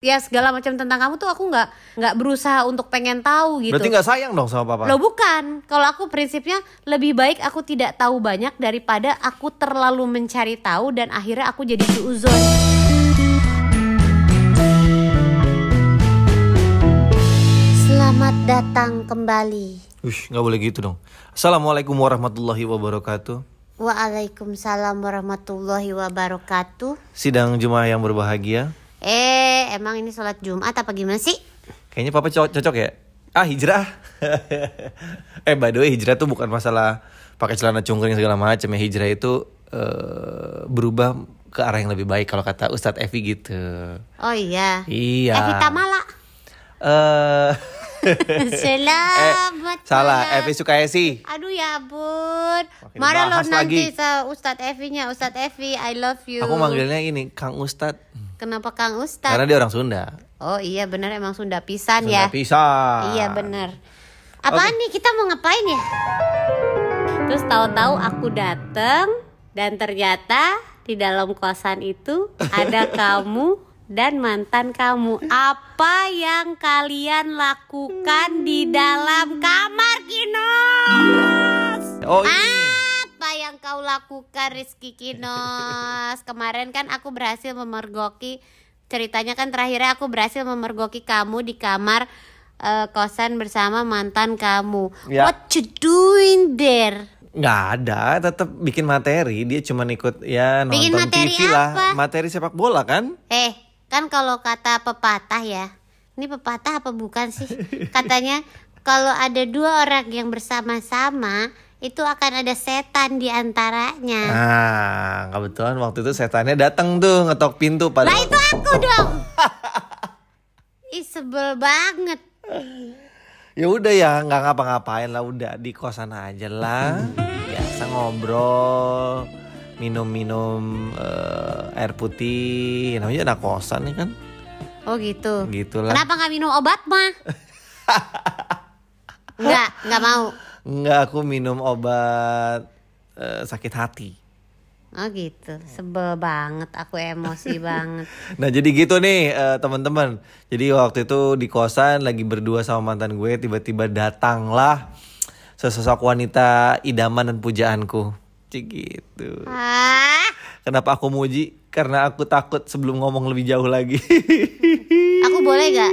ya segala macam tentang kamu tuh aku nggak nggak berusaha untuk pengen tahu gitu. Berarti nggak sayang dong sama papa? Lo bukan. Kalau aku prinsipnya lebih baik aku tidak tahu banyak daripada aku terlalu mencari tahu dan akhirnya aku jadi suuzon. Selamat datang kembali. Ush, nggak boleh gitu dong. Assalamualaikum warahmatullahi wabarakatuh. Waalaikumsalam warahmatullahi wabarakatuh. Sidang Jumat yang berbahagia. Eh, emang ini sholat Jumat apa gimana sih? Kayaknya papa co- cocok ya. Ah hijrah. eh by the way hijrah tuh bukan masalah pakai celana cungkring segala macam ya. Hijrah itu eh, berubah ke arah yang lebih baik kalau kata Ustadz Evi gitu. Oh iya. Iya. Evi Tamala. Eh Selamat. eh, salah. malam. Evi Sukaesi. Aduh ya ampun. Marah lo nanti Ustadz Evi-nya. Ustadz Evi, I love you. Aku manggilnya ini Kang Ustadz. Kenapa Kang Ustadz? Karena dia orang Sunda. Oh iya benar emang Sunda pisan Sunda ya. pisan. Iya benar. Apaan nih kita mau ngapain ya? Terus tahu-tahu aku dateng dan ternyata di dalam kosan itu ada kamu dan mantan kamu. Apa yang kalian lakukan di dalam kamar Kinos? Oh ini. Apa yang kau lakukan Rizky Kinos? Kemarin kan aku berhasil memergoki ceritanya kan terakhirnya aku berhasil memergoki kamu di kamar eh, kosan bersama mantan kamu. Ya. What you doing there? nggak ada tetap bikin materi dia cuma ikut ya nonton Bikin materi TV lah apa? materi sepak bola kan Eh, kan kalau kata pepatah ya. Ini pepatah apa bukan sih? Katanya kalau ada dua orang yang bersama-sama itu akan ada setan di antaranya. nah kebetulan waktu itu setannya datang tuh ngetok pintu pada Lah itu aku dong. Ih sebel banget. ya udah ya nggak ngapa-ngapain lah udah di kosan aja lah biasa ngobrol minum-minum eh, air putih namanya anak kosan nih kan Oh gitu. gitulah Kenapa nggak minum obat mah? Nggak, nggak mau. nggak aku minum obat eh, sakit hati Oh gitu. Sebel banget. Aku emosi banget. Nah jadi gitu nih eh, teman-teman. Jadi waktu itu di kosan lagi berdua sama mantan gue tiba-tiba datanglah sesosok wanita idaman dan pujaanku. Cik gitu. Ah, Kenapa aku muji? Karena aku takut sebelum ngomong lebih jauh lagi. aku boleh nggak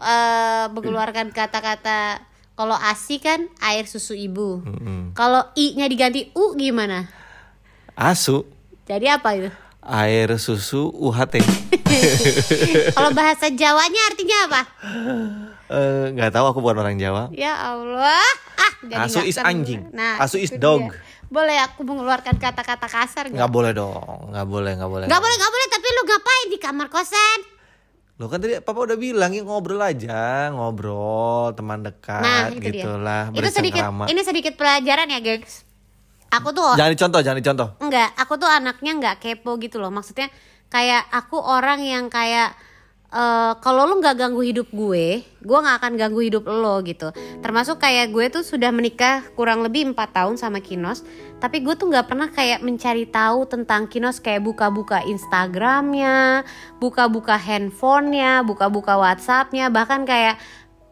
eh, mengeluarkan kata-kata kalau asi kan air susu ibu. Kalau i-nya diganti u gimana? Asu, Jadi apa itu? air susu UHT. Kalau bahasa Jawanya artinya apa? Eh, nggak tahu aku bukan orang Jawa. Ya Allah. Ah, jadi Asu is anjing. Nah, Asu is dog. dia. Boleh aku mengeluarkan kata-kata kasar nggak? Nggak boleh dong, nggak boleh, nggak boleh. Nggak boleh, nggak boleh. Tapi lu ngapain di kamar kosan? Lo kan tadi papa udah bilang ya ngobrol aja, ngobrol teman dekat Nah, itu dia. gitulah. Itu sedikit, ini sedikit pelajaran ya, gengs. Aku tuh Jangan dicontoh, jangan dicontoh. enggak, aku tuh anaknya nggak kepo gitu loh. Maksudnya kayak aku orang yang kayak eh kalau lu nggak ganggu hidup gue, gue nggak akan ganggu hidup lo gitu. Termasuk kayak gue tuh sudah menikah kurang lebih empat tahun sama Kinos, tapi gue tuh nggak pernah kayak mencari tahu tentang Kinos kayak buka-buka Instagramnya, buka-buka handphonenya, buka-buka WhatsAppnya, bahkan kayak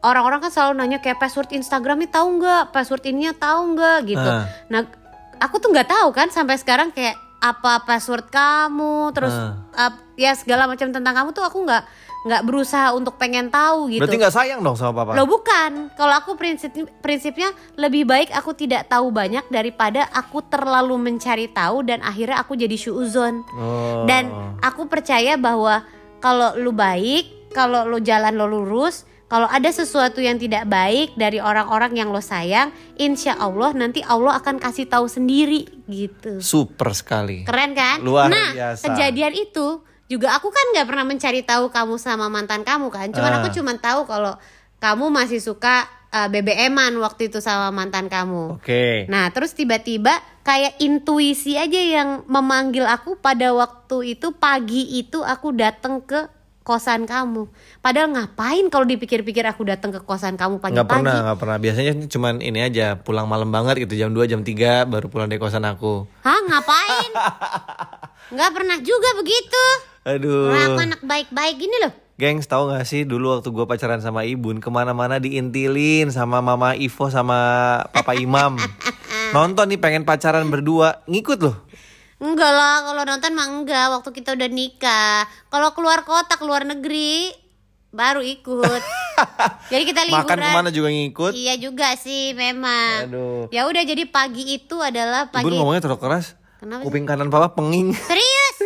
orang-orang kan selalu nanya kayak password Instagramnya tahu nggak, password ininya tahu nggak gitu. Ah. Nah, aku tuh nggak tahu kan sampai sekarang kayak apa password kamu, terus Ah. ap- ya segala macam tentang kamu tuh aku nggak nggak berusaha untuk pengen tahu gitu. Berarti nggak sayang dong sama papa? Lo bukan. Kalau aku prinsip prinsipnya lebih baik aku tidak tahu banyak daripada aku terlalu mencari tahu dan akhirnya aku jadi syuzon. Oh. Dan aku percaya bahwa kalau lu baik, kalau lu jalan lo lurus, kalau ada sesuatu yang tidak baik dari orang-orang yang lo sayang, insya Allah nanti Allah akan kasih tahu sendiri gitu. super sekali. Keren kan? Luar nah, biasa. kejadian itu juga aku kan nggak pernah mencari tahu kamu sama mantan kamu kan. Cuman Ah. aku cuman tahu kalau kamu masih suka uh, BBM-an waktu itu sama mantan kamu. Oke. Nah, terus tiba-tiba kayak intuisi aja yang memanggil aku pada waktu itu pagi itu aku datang ke kosan kamu. Padahal ngapain kalau dipikir-pikir aku datang ke kosan kamu Nggak pernah, pagi-pagi? nggak pernah. Biasanya cuman ini aja, pulang malam banget gitu jam 2 jam 3 baru pulang dari kosan aku. Hah, ngapain? Nggak pernah juga begitu. Aduh. Nah, aku anak baik-baik gini loh. Gengs tahu gak sih dulu waktu gue pacaran sama Ibun ke mana-mana diintilin sama Mama Ivo sama Papa Imam. Nonton nih pengen pacaran berdua ngikut loh. Enggak lah, kalau nonton mah enggak waktu kita udah nikah. Kalau keluar kota, keluar negeri baru ikut. jadi kita liburan. Makan ke mana juga ngikut. Iya juga sih memang. Aduh. Ya udah jadi pagi itu adalah pagi. Ibun ngomongnya terlalu keras. Kenapa sih? Kuping kanan papa penging. Serius?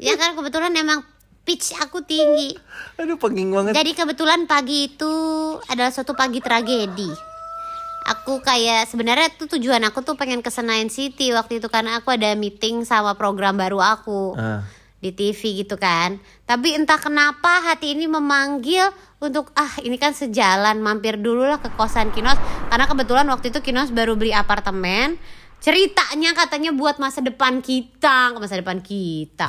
ya kan kebetulan emang pitch aku tinggi. Aduh penging banget. Jadi kebetulan pagi itu adalah suatu pagi tragedi. Aku kayak sebenarnya tuh tujuan aku tuh pengen ke Senayan City waktu itu karena aku ada meeting sama program baru aku Ah. di TV gitu kan. Tapi entah kenapa hati ini memanggil untuk ah ini kan sejalan mampir dulu lah ke kosan Kinos karena kebetulan waktu itu Kinos baru beli apartemen. Ceritanya katanya buat masa depan kita, masa depan kita.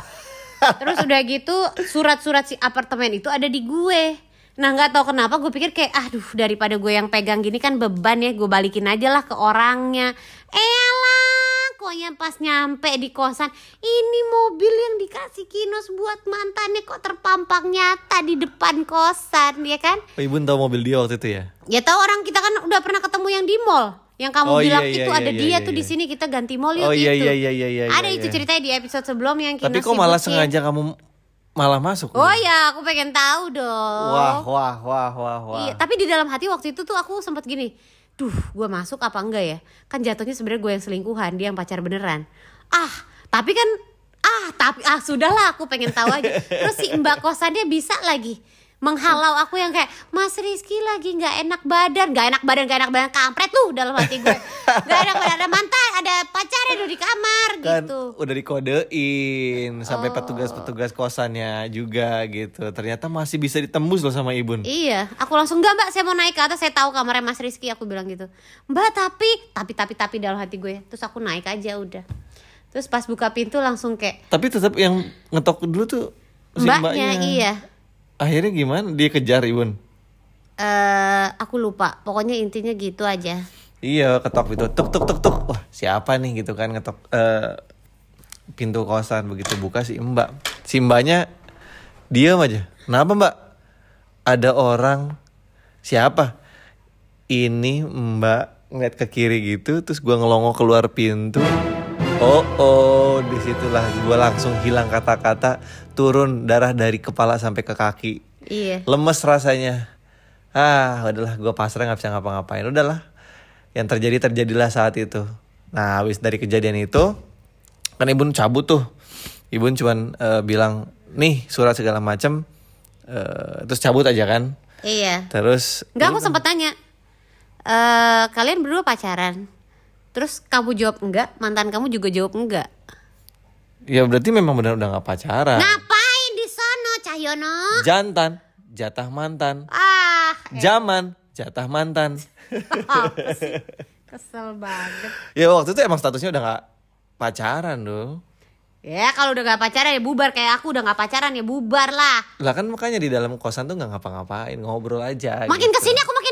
Terus udah gitu surat-surat si apartemen itu ada di gue. Nah nggak tahu kenapa gue pikir kayak aduh daripada gue yang pegang gini kan beban ya gue balikin aja lah ke orangnya. Elah kok yang pas nyampe di kosan ini mobil yang dikasih Kinos buat mantannya kok terpampang nyata di depan kosan ya kan? Oh, Ibun tahu mobil dia waktu itu ya? Ya tahu orang kita kan udah pernah ketemu yang di mall. Yang kamu Oh, iya, bilang iya, itu iya, ada iya, dia iya, tuh di iya. sini kita ganti mall yuk Oh, iya, itu. iya, iya, iya, iya, Ada iya, itu iya. ceritanya di episode sebelum yang Kinos Tapi kok malah sengaja kamu malah masuk? Oh ya, aku pengen tahu dong. Wah, wah, wah, wah, wah. Iya, tapi di dalam hati waktu itu tuh aku sempat gini, duh, gue masuk apa enggak ya? Kan jatuhnya sebenarnya gue yang selingkuhan, dia yang pacar beneran. Ah, tapi kan, ah, tapi ah sudahlah, aku pengen tahu aja. Terus si mbak kosannya bisa lagi menghalau aku yang kayak Mas Rizky lagi nggak enak badan, nggak enak badan, nggak enak badan, kampret tuh dalam hati gue. Nggak enak badan, ada mantan, ada pacarnya tuh di kamar kan gitu. udah dikodein sampai Oh. petugas-petugas kosannya juga gitu. Ternyata masih bisa ditembus loh sama Ibun. Iya, aku langsung enggak mbak, saya mau naik ke atas, saya tahu kamarnya Mas Rizky, aku bilang gitu. Mbak tapi, tapi tapi tapi dalam hati gue, terus aku naik aja udah. Terus pas buka pintu langsung kayak Tapi tetap yang ngetok dulu tuh si mbaknya, iya. Akhirnya gimana? Dia kejar Ibun. Eh, aku lupa, pokoknya intinya gitu aja. Iya, ketok pintu. Tuk tuk tuk tuk. Wah, siapa nih gitu kan ngetok eh, pintu kosan begitu buka si Mbak. Si Mbaknya diam aja. Kenapa, Mbak? Ada orang siapa? Ini Mbak ngeliat ke kiri gitu terus gua ngelongo keluar pintu. Oh, oh, di situlah gua langsung hilang kata-kata, turun darah dari kepala sampai ke kaki Iya. lemes rasanya ah udahlah gue pasrah nggak bisa ngapa-ngapain udahlah yang terjadi terjadilah saat itu nah habis dari kejadian itu kan ibu cabut tuh ibu cuman eh, bilang nih surat segala macem eh, terus cabut aja kan Iya. terus Enggak, aku sempat tanya. Eh, kalian berdua pacaran? Terus kamu jawab enggak, mantan kamu juga jawab enggak. ya berarti memang benar udah nggak pacaran Ngapain di sono, Cahyono? jantan jatah mantan Ah, zaman jatah mantan? Kesel banget. ya waktu itu emang statusnya udah nggak pacaran dong Ya kalau udah gak pacaran ya bubar kayak aku udah gak pacaran ya bubar lah. Lah kan makanya di dalam kosan tuh nggak ngapa-ngapain, ngobrol aja. Makin gitu. ke sini aku makin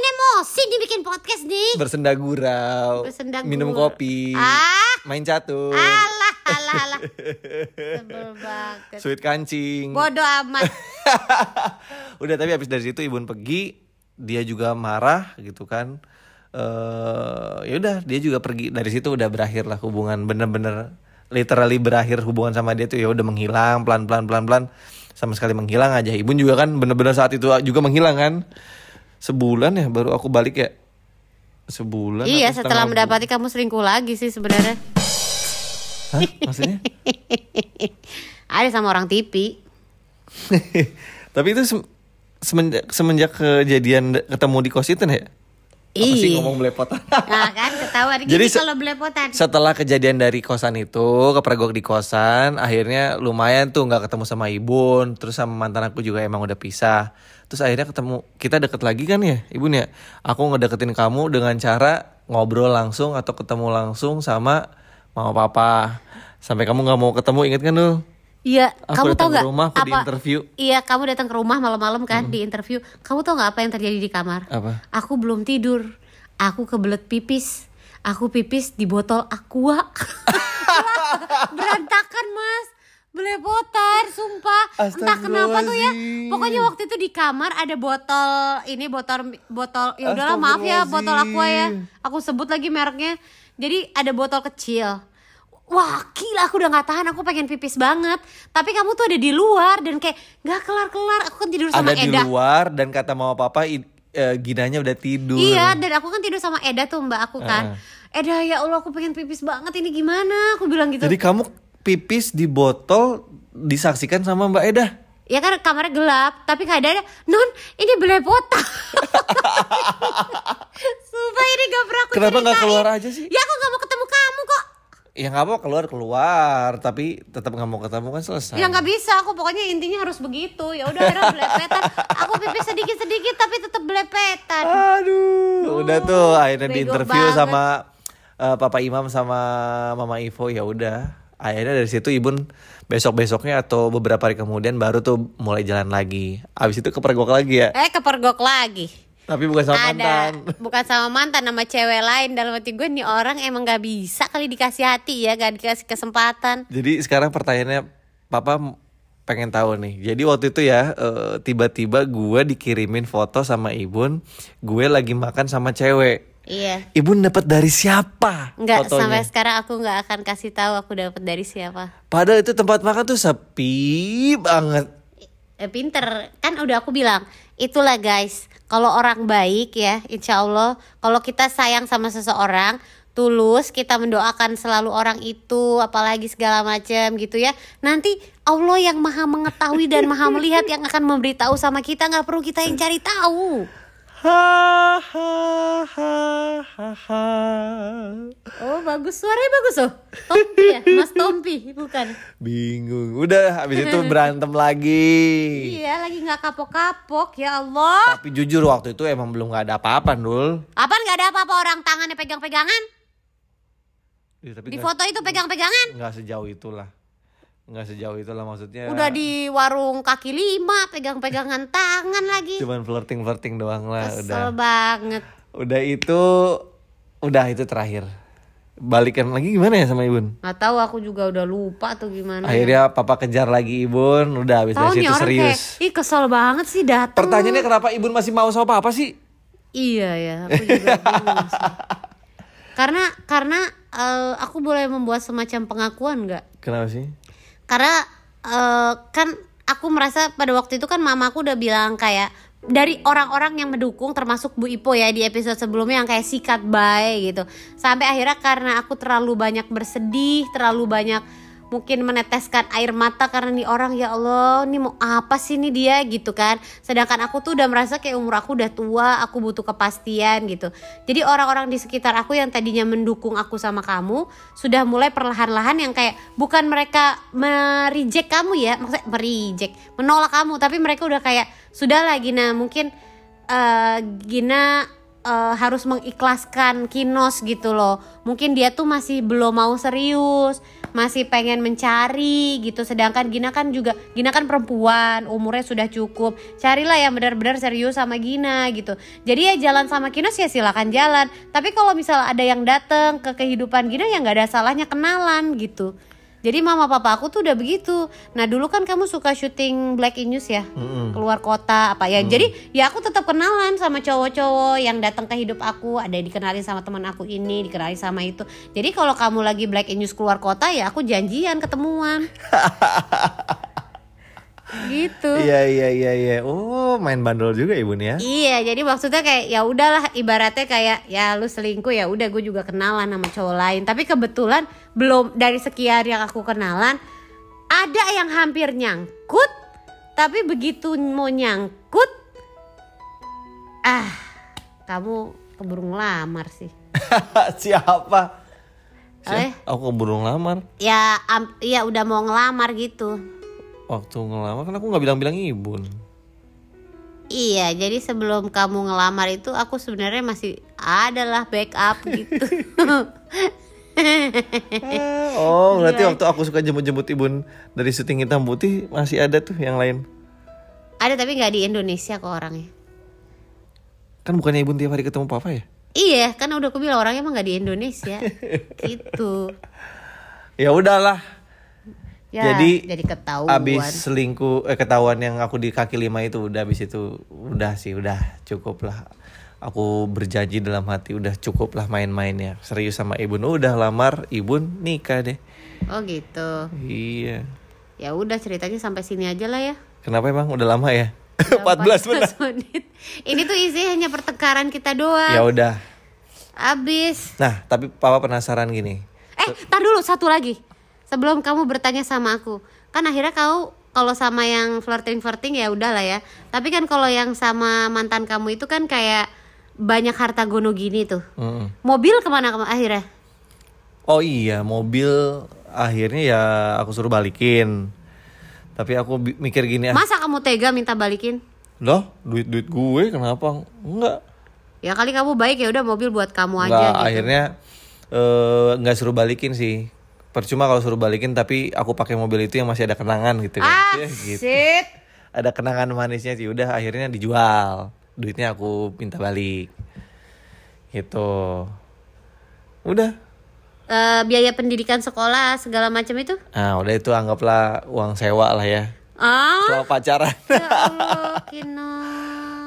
emosi nih bikin podcast nih. bersenda gurau, Bersendagura. minum kopi, Ah. main catur, Alah, alah, alah. Sebel banget. sweet kancing. Bodoh amat. Udah tapi habis dari situ Ibun pergi, dia juga marah gitu kan. Eh ya udah dia juga pergi dari situ udah berakhir lah hubungan bener-bener literally berakhir hubungan sama dia tuh ya udah menghilang pelan-pelan pelan-pelan sama sekali menghilang aja. Ibun juga kan bener-bener saat itu juga menghilang kan. Sebulan ya baru aku balik ya. Sebulan iya setelah mendapati kamu selingkuh lagi sih sebenarnya. Hah? Maksudnya? Ada sama orang TV. Tapi itu sem- semenjak, semenjak kejadian ketemu di kos itu ya? Apa sih Ih. ngomong belepotan? Nah kan ketahuan Jadi se- kalau belepotan. Setelah kejadian dari kosan itu, kepergok di kosan, akhirnya lumayan tuh nggak ketemu sama Ibun, terus sama mantan aku juga emang udah pisah. Terus akhirnya ketemu, kita deket lagi kan ya, Ibun ya? Aku ngedeketin kamu dengan cara ngobrol langsung atau ketemu langsung sama mama papa. Sampai kamu nggak mau ketemu, inget kan lu? Iya, kamu tahu nggak rumah, aku di interview. Iya, kamu datang ke rumah malam-malam kan di interview. Kamu tahu nggak apa yang terjadi di kamar? Apa? Aku belum tidur. Aku kebelet pipis. Aku pipis di botol aqua. Berantakan, Mas. belepotan sumpah entah kenapa tuh ya pokoknya waktu itu di kamar ada botol ini botol botol ya udahlah maaf ya botol aqua ya aku sebut lagi mereknya jadi ada botol kecil Wah gila aku udah gak tahan aku pengen pipis banget Tapi kamu tuh ada di luar dan kayak gak kelar-kelar Aku kan tidur sama Ada di Eda luar dan kata mama papa eh, Ginanya udah tidur. Iya dan aku kan tidur sama Eda tuh mbak aku kan Eda ya Allah aku pengen pipis banget ini gimana Aku bilang gitu Jadi kamu pipis di botol disaksikan sama Mbak Eda. Ya kan kamarnya gelap, tapi keadaannya non ini belepotan. Sumpah ini gak pernah aku Kenapa nggak ceritain. keluar aja sih? Ya aku gak mau ketemu. Ya nggak mau keluar keluar, tapi tetap nggak mau ketemu kan selesai. Ya nggak bisa, aku pokoknya intinya harus begitu. Ya udah akhirnya belepetan. Aku pipis sedikit-sedikit tapi tetap belepetan. Aduh, udah tuh akhirnya di bego interview banget. sama eh, Papa Imam sama Mama Ivo ya udah. Akhirnya dari situ Ibun besok-besoknya atau beberapa hari kemudian baru tuh mulai jalan lagi. Abis itu kepergok lagi ya. Eh kepergok lagi. Tapi bukan sama Ada mantan. bukan sama mantan sama cewek lain dalam hati gue nih orang emang gak bisa kali dikasih hati ya gak dikasih kesempatan. Jadi sekarang pertanyaannya Papa pengen tahu nih. Jadi waktu itu ya eh, tiba-tiba gue dikirimin foto sama Ibun, gue lagi makan sama cewek. Iya. Ibun dapat dari siapa Enggak fotonya? sampai sekarang aku nggak akan kasih tahu aku dapat dari siapa. Padahal itu tempat makan tuh sepi banget. Eh, pinter kan udah aku bilang itulah guys kalau orang baik ya insya Allah kalau kita sayang sama seseorang tulus kita mendoakan selalu orang itu apalagi segala macam gitu ya nanti Allah yang maha mengetahui dan maha melihat yang akan memberitahu sama kita nggak perlu kita yang cari tahu Ha ha ha ha ha. oh bagus suaranya bagus oh Tompi ya Mas Tompi bukan Bingung. Udah habis itu berantem lagi. iya lagi nggak kapok-kapok ya Allah Tapi jujur waktu itu emang belum nggak ada apa-apa, Nul. Apaan nggak ada apa-apa orang tangannya pegang-pegangan Ya, tapi di nggak- foto itu pegang-pegangan nggak sejauh itulah. Nggak sejauh itulah maksudnya. Udah di warung kaki lima pegang-pegangan tangan lagi. Cuman flirting-flirting doang lah udah. Kesel banget. Udah itu udah itu terakhir. Balikan lagi gimana ya sama Ibun? Nggak tahu aku juga udah lupa tuh gimana. ya. Akhirnya papa kejar lagi Ibun, udah habis dari situ serius. kayak, ih kesel banget sih datang. Pertanyaannya kenapa Ibun masih mau sama papa sih? Iya ya, aku juga bingung sih. Karena karena eh, aku boleh membuat semacam pengakuan nggak? Kenapa sih? Karena eh, kan aku merasa pada waktu itu kan mamaku udah bilang kayak dari orang-orang yang mendukung termasuk Bu Ipo ya di episode sebelumnya yang kayak sikat baik gitu. Sampai akhirnya karena aku terlalu banyak bersedih, terlalu banyak mungkin meneteskan air mata karena nih orang ya Allah nih mau apa sih nih dia? Gitu kan. Sedangkan aku tuh udah merasa kayak umur aku udah tua aku butuh kepastian gitu. Jadi orang-orang di sekitar aku yang tadinya mendukung aku sama kamu sudah mulai perlahan-lahan yang kayak bukan mereka merijek kamu ya maksudnya merijek menolak kamu tapi mereka udah kayak sudah lah Gina mungkin eh, Gina eh, harus mengikhlaskan Kinos gitu loh. Mungkin dia tuh masih belum mau serius, masih pengen mencari gitu. Sedangkan Gina kan juga Gina kan perempuan, umurnya sudah cukup. Carilah yang benar-benar serius sama Gina gitu. Jadi ya jalan sama Kinos ya silakan jalan. Tapi kalau misal ada yang datang ke kehidupan Gina ya nggak ada salahnya kenalan gitu. Jadi mama papa aku tuh udah begitu. Nah dulu kan kamu suka syuting Black in News ya, keluar kota apa ya. Jadi ya aku tetap kenalan sama cowok-cowok yang datang ke hidup aku. Ada yang dikenalin sama teman aku ini, dikenalin sama itu. Jadi kalau kamu lagi Black in News keluar kota ya aku janjian ketemuan. gitu. Iya iya iya iya. Oh, main bandel juga Ibun ya. Iya, jadi maksudnya kayak ya udahlah ibaratnya kayak ya lu selingkuh ya udah gue juga kenalan sama cowok lain. Tapi kebetulan belum dari sekian yang aku kenalan ada yang hampir nyangkut, tapi begitu mau nyangkut ah kamu keburu ngelamar sih. Siapa? Eh? Siapa? Aku keburu ngelamar. Ya am- ya udah mau ngelamar gitu. Waktu ngelamar kan aku nggak bilang-bilang Ibun. Iya, jadi sebelum kamu ngelamar itu aku sebenarnya masih adalah backup gitu. Oh, berarti Iya. waktu aku suka jemput-jemput Ibun dari syuting hitam putih masih ada tuh yang lain. Ada tapi nggak di Indonesia kok orangnya. Kan bukannya Ibun tiap hari ketemu papa ya? Iya, kan udah aku bilang orangnya emang nggak di Indonesia. gitu. Ya udahlah. Ya, jadi jadi ketahuan. abis selingkuh eh ketahuan yang aku di kaki lima itu udah abis itu udah sih udah cukup lah aku berjanji dalam hati udah cukup lah main-main ya serius sama ibu udah lamar ibu nikah deh Oh gitu. iya Ya udah ceritanya sampai sini aja lah ya. kenapa emang udah lama ya Udah 14 menit 14 menit. Ini tuh isinya hanya pertengkaran kita doang. ya udah Abis. nah tapi papa penasaran gini Eh, tar dulu satu lagi. Sebelum kamu bertanya sama aku, kan akhirnya kau kalau sama yang flirting flirting ya udahlah ya. Tapi kan kalau yang sama mantan kamu itu kan kayak banyak harta gono gini tuh. Mm-mm. Mobil ke mana kamu akhirnya? Oh iya, mobil akhirnya ya aku suruh balikin. Tapi aku mikir gini ah, Masa kamu tega minta balikin? loh duit-duit gue kenapa? Enggak. Ya kali kamu baik ya udah mobil buat kamu aja Enggak, gitu. akhirnya eh, nggak suruh balikin sih. Percuma kalau suruh balikin tapi aku pakai mobil itu yang masih ada kenangan gitu kan. Ah, Ya, gitu. shit. Ada kenangan manisnya sih. Udah akhirnya dijual. Duitnya aku minta balik. Gitu. Udah. Eh, biaya pendidikan sekolah segala macam itu? Nah, udah itu anggaplah uang sewa lah ya. Ah, pacaran. ya Allah.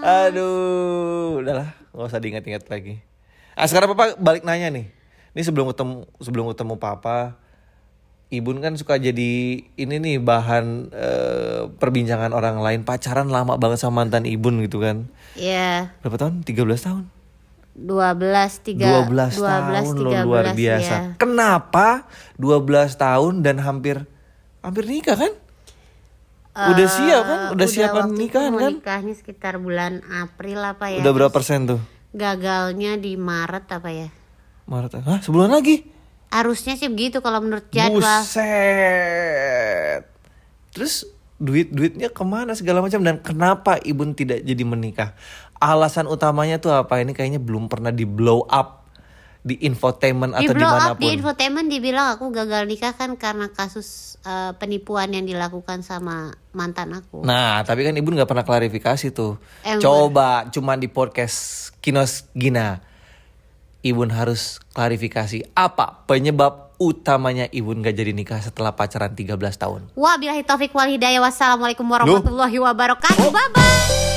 Aduh, udahlah, nggak usah diingat-ingat lagi. Ah sekarang papa balik nanya nih. Ini sebelum ketemu sebelum ketemu papa, Ibun kan suka jadi ini nih bahan eh, perbincangan orang lain pacaran lama banget sama mantan Ibun gitu kan. Ya, Berapa tahun? 13 tahun. 12 3 12, tahun loh luar biasa. ya. Kenapa 12 tahun dan hampir hampir nikah kan? Udah siap kan? Udah, siapan waktu itu nikahan kan? Nikahnya sekitar bulan April apa ya? Udah berapa persen tuh? Gagalnya di Maret apa ya? Maret. Hah, sebulan lagi? Harusnya sih begitu kalau menurut jadwal. Buset. Terus duit-duitnya ke mana segala macam dan kenapa Ibun tidak jadi menikah? Alasan utamanya tuh apa? Ini kayaknya belum pernah di blow up di infotainment Di atau blow up di mana pun. di infotainment dibilang aku gagal nikah kan karena kasus eh, penipuan yang dilakukan sama mantan aku. Nah, tapi kan Ibu nggak pernah klarifikasi tuh. Eh, Coba cuman di podcast Kinos Gina. Ibun harus klarifikasi apa penyebab utamanya Ibun gak jadi nikah setelah pacaran 13 tahun. Wabillahi taufik wal hidayah. Wassalamualaikum warahmatullahi wabarakatuh. Bye bye.